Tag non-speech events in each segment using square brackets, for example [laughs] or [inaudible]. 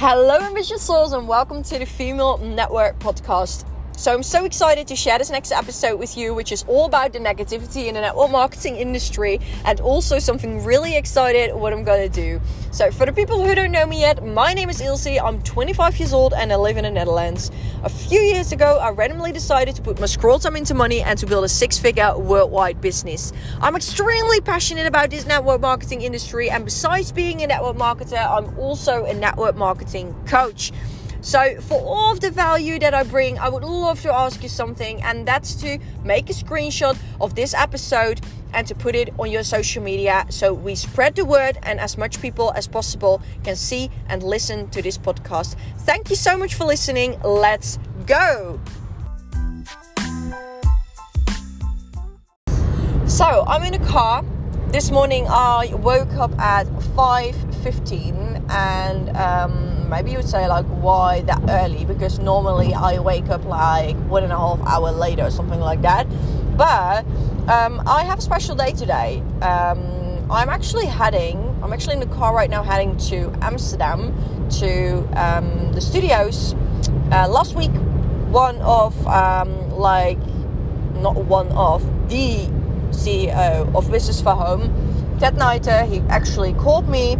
Hello, ambitious souls, and welcome to the Female Network podcast. So, I'm so excited to share this next episode with you, which is all about the negativity in the network marketing industry and also something really excited what I'm gonna do. So, for the people who don't know me yet, my name is Ilse. I'm 25 years old and I live in the Netherlands. A few years ago, I randomly decided to put my scroll time into money and to build a six figure worldwide business. I'm extremely passionate about this network marketing industry, and besides being a network marketer, I'm also a network marketing coach. So, for all of the value that I bring, I would love to ask you something, and that's to make a screenshot of this episode and to put it on your social media so we spread the word and as much people as possible can see and listen to this podcast. Thank you so much for listening. Let's go. So, I'm in a car. This morning I woke up at 5:15 and um, maybe you would say like why that early? Because normally i wake up like one and a half hour later or something like that. But um, i have a special day today. Um, i'm actually heading i'm actually in the car right now heading to amsterdam to um, the studios uh, last week one of um, like not one of the ceo of business for home. Ted Nuyten, he actually called me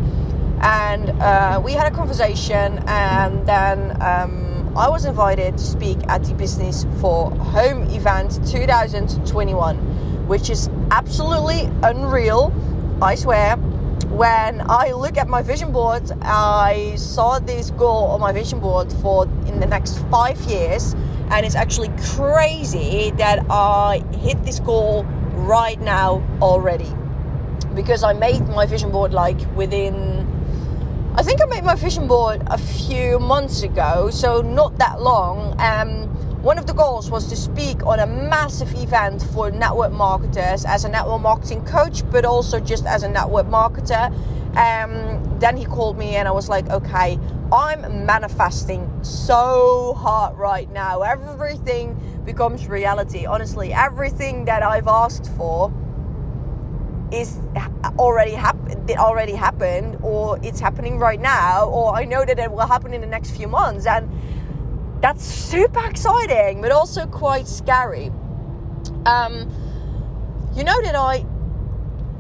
and uh, we had a conversation and then um, i was invited to speak at the business for home event 2021 which is absolutely unreal i swear. When i look at my vision board i saw this goal on my vision board for in the next five years. And it's actually crazy that i hit this goal right now already. Because i made my vision board like within I think I made my vision board a few months ago, so not that long. Um, one of the goals was to speak on a massive event for network marketers as a network marketing coach, but also just as a network marketer. Um, then he called me, and I was like, okay, I'm manifesting so hard right now. Everything becomes reality. Honestly, everything that I've asked for is already happened it already happened or it's happening right now or I know that it will happen in the next few months. And that's super exciting but also quite scary. Um, you know that I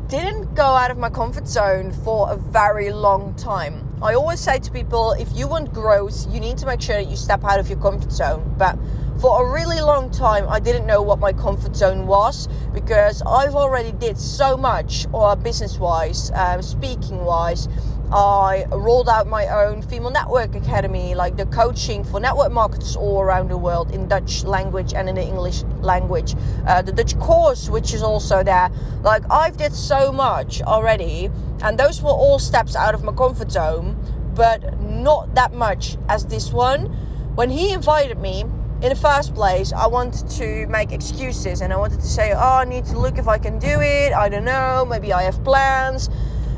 didn't go out of my comfort zone for a very long time. I always say to people if you want growth you need to make sure that you step out of your comfort zone. But for a really long time i didn't know what my comfort zone was because i've already did so much or uh, business wise um, speaking wise i rolled out my own female network academy like the coaching for network marketers all around the world in dutch language and in the english language. Uh, the dutch course which is also there. Like i've did so much already and those were all steps out of my comfort zone but not that much as this one. When he invited me in the first place, I wanted to make excuses and I wanted to say, oh, I need to look if I can do it. I don't know. Maybe I have plans.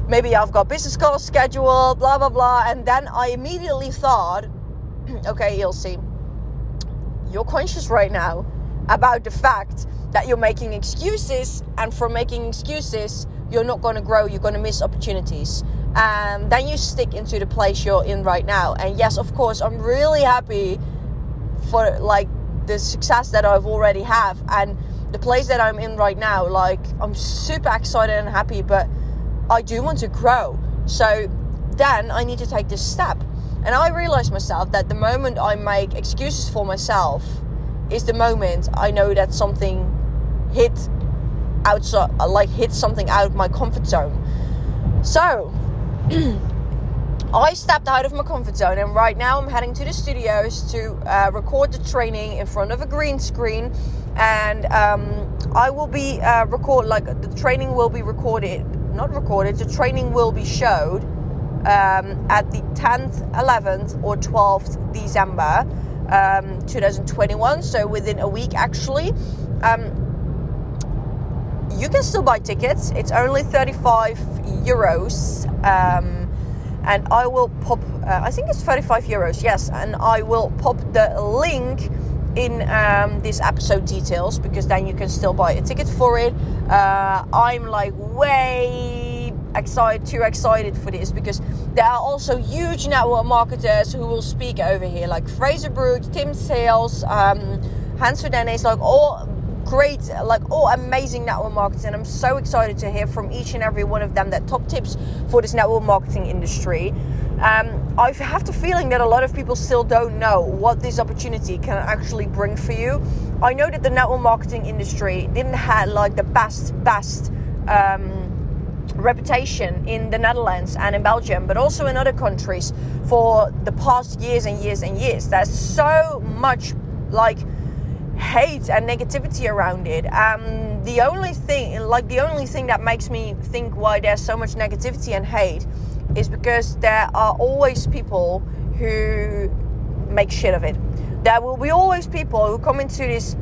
Maybe I've got business calls scheduled, blah, blah, blah. And then I immediately thought, [clears throat] okay, Ilse, you're conscious right now about the fact that you're making excuses. And from making excuses, you're not going to grow, you're going to miss opportunities. And then you stick into the place you're in right now. And yes, of course, I'm really happy for like the success that I've already have and the place that I'm in right now like I'm super excited and happy but I do want to grow. So then I need to take this step. And I realize myself that the moment I make excuses for myself is the moment I know that something hit outside like hit something out of my comfort zone. So [clears throat] I stepped out of my comfort zone, and right now I'm heading to the studios to uh, record the training in front of a green screen. And um, I will be uh, record like the training will be recorded, not recorded. The training will be showed um, at the 10th, 11th, or 12th December um, 2021. So within a week, actually. Um, you can still buy tickets. It's only 35 euros. And I will pop, uh, I think it's 35 euros, yes, and I will pop the link in um, this episode details because then you can still buy a ticket for it. Uh, I'm like way excited, too excited for this because there are also huge network marketers who will speak over here, like Fraser Brookes, Tim Sales, um, Hans Verdennis, like all great, like all amazing network marketers. And I'm so excited to hear from each and every one of them that top tips for this network marketing industry. Um, I have the feeling that a lot of people still don't know what this opportunity can actually bring for you. I know that the network marketing industry didn't have like the best, best um, reputation in the Netherlands and in Belgium, but also in other countries for the past years and years and years. There's so much like hate and negativity around it. Um, the only thing, like the only thing that makes me think why there's so much negativity and hate is because there are always people who make shit of it. There will be always people who come into this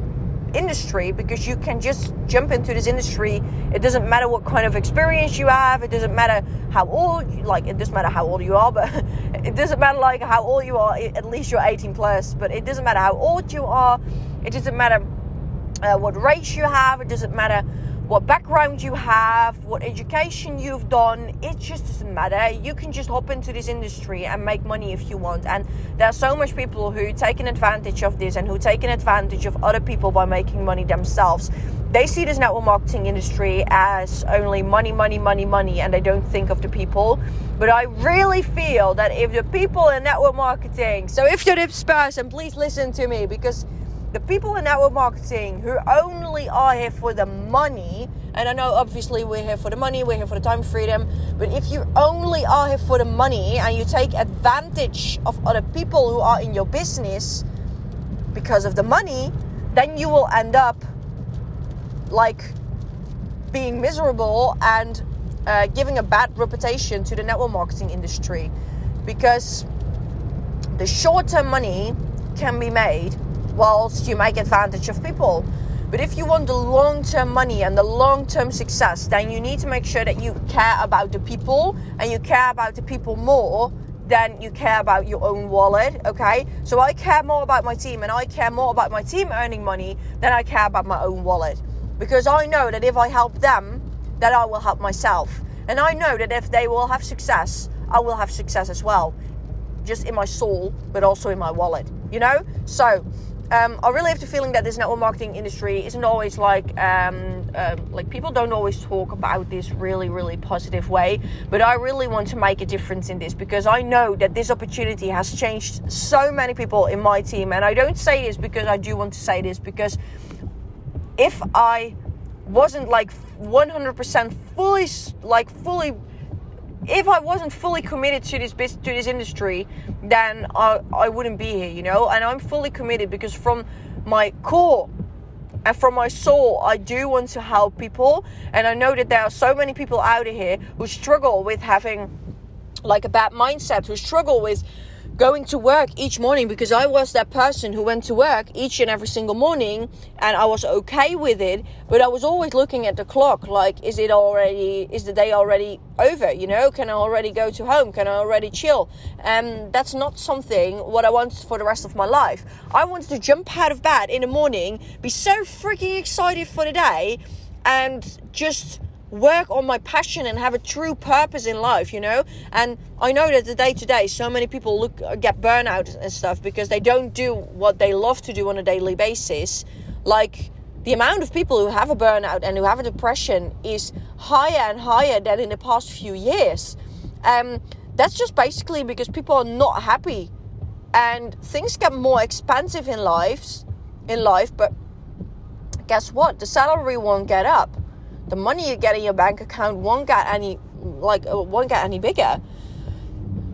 industry because you can just jump into this industry. It doesn't matter what kind of experience you have. It doesn't matter how old, like it doesn't matter how old you are, [laughs] but it doesn't matter like how old you are. At least you're 18 plus. But it doesn't matter how old you are. It doesn't matter uh, what race you have. It doesn't matter what background you have, what education you've done. It just doesn't matter. You can just hop into this industry and make money if you want. And there are so much people who take an advantage of this and who take an advantage of other people by making money themselves. They see this network marketing industry as only money, money, money, money, and they don't think of the people. But I really feel that if the people in network marketing, so if you're this person, please listen to me because the people in network marketing who only are here for the money, and I know obviously we're here for the money, we're here for the time freedom, but if you only are here for the money and you take advantage of other people who are in your business because of the money, then you will end up like being miserable and uh, giving a bad reputation to the network marketing industry because the short term money can be made whilst you make advantage of people. But if you want the long term money and the long term success, then you need to make sure that you care about the people and you care about the people more than you care about your own wallet. Okay. So I care more about my team and I care more about my team earning money than I care about my own wallet. Because I know that if I help them, that I will help myself. And I know that if they will have success, I will have success as well. Just in my soul, but also in my wallet. You know? So um, I really have the feeling that this network marketing industry isn't always like um, uh, like people don't always talk about this really really positive way. But I really want to make a difference in this because I know that this opportunity has changed so many people in my team, and I don't say this because I do want to say this because if I wasn't like 100% fully like fully if I wasn't fully committed to this business, to this industry, then I, I wouldn't be here, you know. And I'm fully committed because from my core and from my soul, I do want to help people. And I know that there are so many people out here who struggle with having like a bad mindset, who struggle with going to work each morning because I was that person who went to work each and every single morning and I was okay with it, but I was always looking at the clock like, is it already, is the day already over? You know, can I already go to home? Can I already chill? And that's not something what I want for the rest of my life. I wanted to jump out of bed in the morning, be so freaking excited for the day, and just work on my passion and have a true purpose in life, you know? And I know that the day to day, so many people look get burnout and stuff because they don't do what they love to do on a daily basis. Like the amount of people who have a burnout and who have a depression is higher and higher than in the past few years. Um, that's just basically because people are not happy and things get more expensive in lives in life, but guess what? The salary won't get up the money you get in your bank account won't get any like uh, won't get any bigger.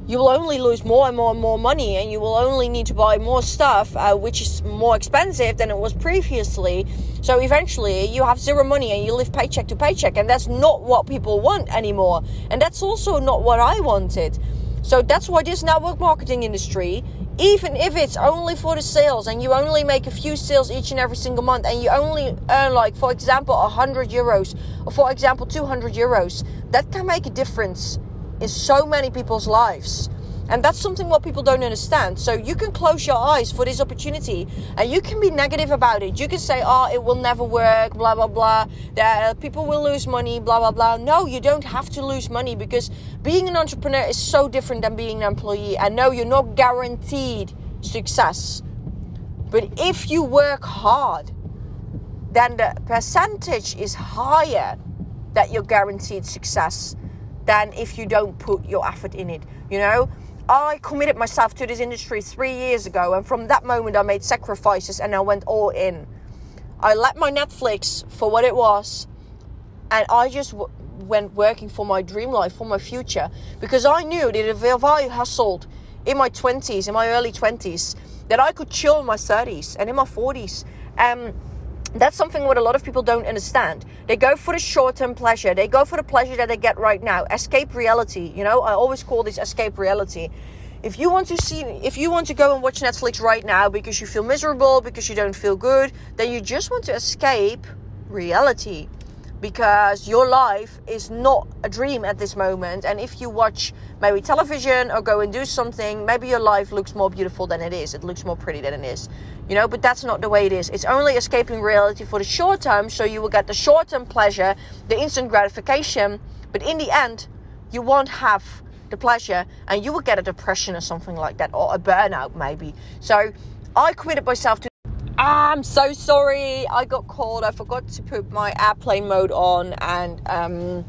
You will only lose more and more and more money and you will only need to buy more stuff uh, which is more expensive than it was previously. So eventually you have zero money and you live paycheck to paycheck and that's not what people want anymore. And that's also not what i wanted. So that's why this network marketing industry even if it's only for the sales and you only make a few sales each and every single month and you only earn like for example 100 euros or for example 200 euros that can make a difference in so many people's lives And that's something what people don't understand. So you can close your eyes for this opportunity and you can be negative about it. You can say, oh, it will never work, blah, blah, blah. That people will lose money, blah, blah, blah. No, you don't have to lose money because being an entrepreneur is so different than being an employee. And no, you're not guaranteed success. But if you work hard, then the percentage is higher that you're guaranteed success than if you don't put your effort in it. You know, I committed myself to this industry three years ago, and from that moment, I made sacrifices and I went all in. I let my Netflix for what it was, and I just w- went working for my dream life, for my future, because I knew that if I hustled in my 20s, in my early 20s, that I could chill in my 30s and in my 40s. Um, that's something what a lot of people don't understand. They go for the short term pleasure. They go for the pleasure that they get right now. Escape reality. You know, I always call this escape reality. If you want to see, if you want to go and watch Netflix right now because you feel miserable, because you don't feel good, then you just want to escape reality because your life is not a dream at this moment. And if you watch maybe television or go and do something, maybe your life looks more beautiful than it is. It looks more pretty than it is. You know, but that's not the way it is. It's only escaping reality for the short term, so you will get the short term pleasure, the instant gratification, but in the end, you won't have the pleasure and you will get a depression or something like that, or a burnout maybe. So I committed myself to I'm so sorry. I got called. I forgot to put my airplane mode on, and um,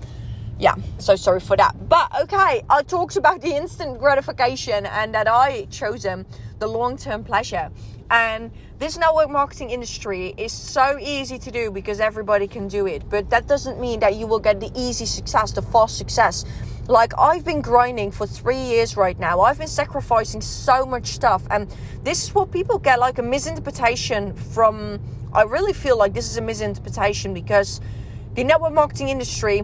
yeah, so sorry for that. But okay, I talked about the instant gratification and that I chosen the long term pleasure. And this network marketing industry is so easy to do because everybody can do it. But that doesn't mean that you will get the easy success, the fast success. Like I've been grinding for three years right now. I've been sacrificing so much stuff. And this is what people get like a misinterpretation from. I really feel like this is a misinterpretation because the network marketing industry,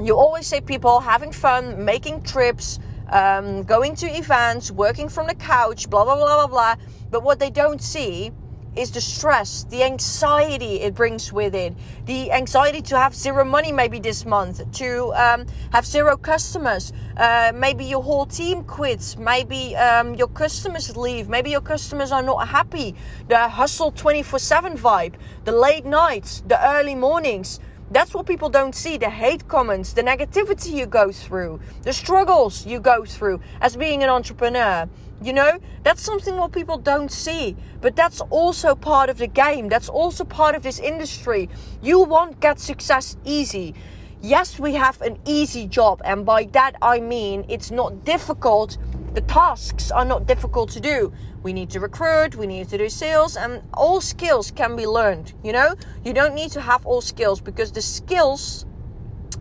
you always say people having fun, making trips, um, going to events, working from the couch, blah, blah, blah, blah, blah. But what they don't see is the stress, the anxiety it brings with it, the anxiety to have zero money maybe this month, to um, have zero customers, uh, maybe your whole team quits, maybe um, your customers leave, maybe your customers are not happy, the hustle 24 7 vibe, the late nights, the early mornings. That's what people don't see the hate comments, the negativity you go through, the struggles you go through as being an entrepreneur. You know, that's something what people don't see, but that's also part of the game. That's also part of this industry. You won't get success easy. Yes, we have an easy job, and by that I mean it's not difficult. The tasks are not difficult to do we need to recruit, we need to do sales, and all skills can be learned. You know, you don't need to have all skills because the skills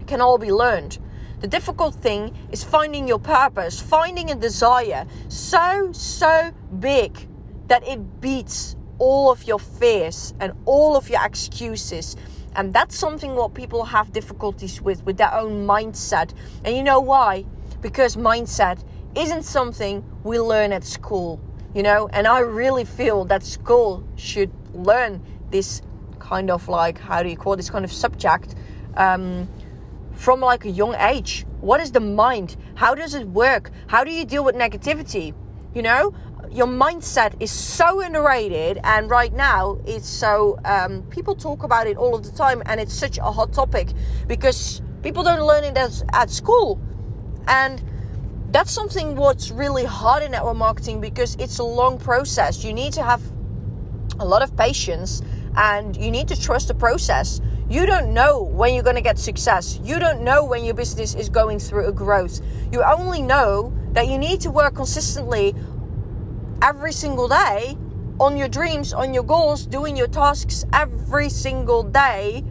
can all be learned. The difficult thing is finding your purpose, finding a desire so, so big that it beats all of your fears and all of your excuses. And that's something what people have difficulties with, with their own mindset. And you know why? Because mindset isn't something we learn at school you know? And i really feel that school should learn this kind of like how do you call this kind of subject um, from like a young age. What is the mind? How does it work? How do you deal with negativity? You know? Your mindset is so underrated and right now it's so um, people talk about it all of the time and it's such a hot topic because people don't learn it as, at school. And that's something what's really hard in network marketing because it's a long process. You need to have a lot of patience and you need to trust the process. You don't know when you're going to get success. You don't know when your business is going through a growth. You only know that you need to work consistently every single day on your dreams, on your goals, doing your tasks every single day.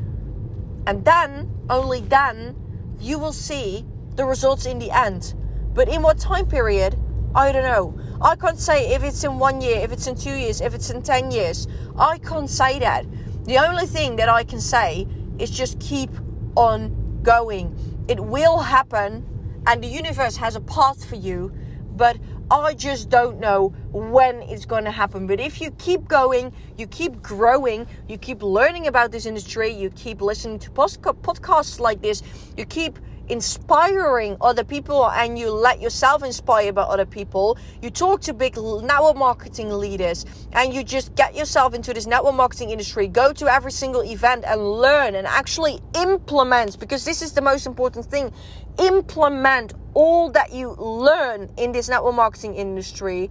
And then, only then, you will see the results in the end. But in what time period? I don't know. I can't say if it's in one year, if it's in two years, if it's in 10 years. I can't say that. The only thing that I can say is just keep on going. It will happen, and the universe has a path for you, but I just don't know when it's going to happen. But if you keep going, you keep growing, you keep learning about this industry, you keep listening to podcasts like this, you keep inspiring other people and you let yourself inspire by other people. You talk to big network marketing leaders and you just get yourself into this network marketing industry. Go to every single event and learn and actually implement because this is the most important thing. Implement all that you learn in this network marketing industry.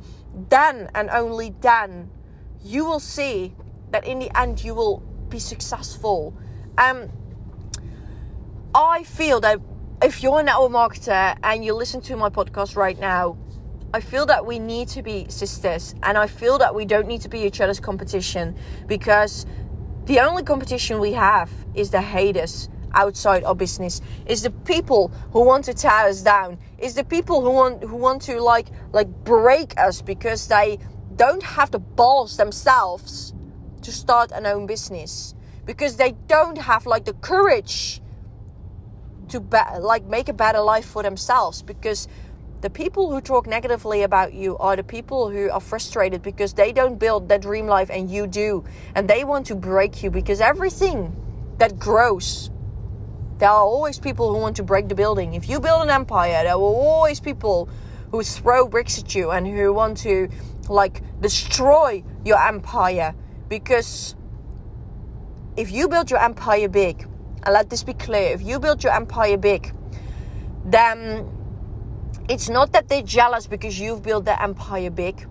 Then and only then you will see that in the end you will be successful. Um, I feel that if you're a network marketer and you listen to my podcast right now, I feel that we need to be sisters and I feel that we don't need to be each other's competition because the only competition we have is the haters outside our business is the people who want to tear us down is the people who want who want to like like break us because they don't have the balls themselves to start an own business because they don't have like the courage to be- like make a better life for themselves because the people who talk negatively about you are the people who are frustrated because they don't build their dream life and you do. And they want to break you because everything that grows there are always people who want to break the building. If you build an empire there will always people who throw bricks at you and who want to like destroy your empire because if you build your empire big and let this be clear if you build your empire big, then it's not that they're jealous because you've built their empire big.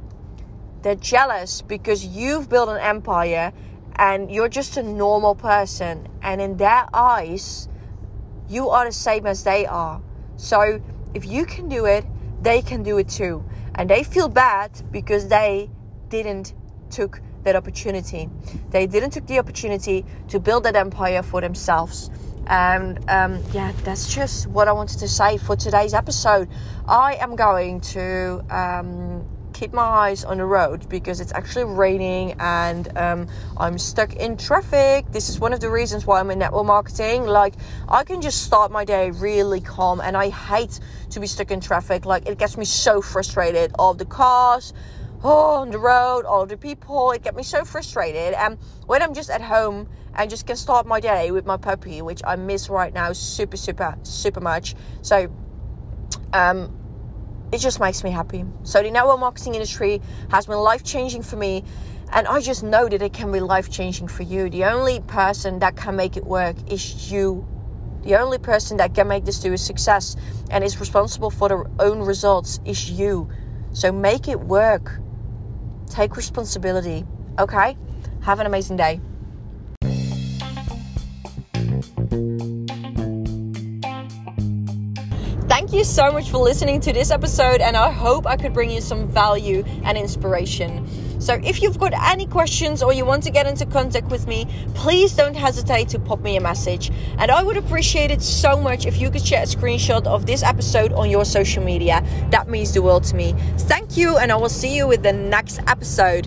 They're jealous because you've built an empire and you're just a normal person. And in their eyes, you are the same as they are. So if you can do it, they can do it too. And they feel bad because they didn't took that opportunity. They didn't take the opportunity to build that empire for themselves. And um, yeah, that's just what I wanted to say for today's episode. I am going to um, keep my eyes on the road because it's actually raining and um, I'm stuck in traffic. This is one of the reasons why I'm in network marketing. Like, I can just start my day really calm, and I hate to be stuck in traffic. Like, it gets me so frustrated. All the cars oh, on the road, all the people. It get me so frustrated. And when I'm just at home and just can start my day with my puppy, which I miss right now super, super, super much. So, um, it just makes me happy. So the network marketing industry has been life changing for me. And I just know that it can be life changing for you. The only person that can make it work is you. The only person that can make this to a success and is responsible for their own results is you. So make it work. Take responsibility. Okay? Have an amazing day. Thank you so much for listening to this episode, and I hope I could bring you some value and inspiration. So, if you've got any questions or you want to get into contact with me, please don't hesitate to pop me a message. And I would appreciate it so much if you could share a screenshot of this episode on your social media. That means the world to me. Thank you, and I will see you with the next episode.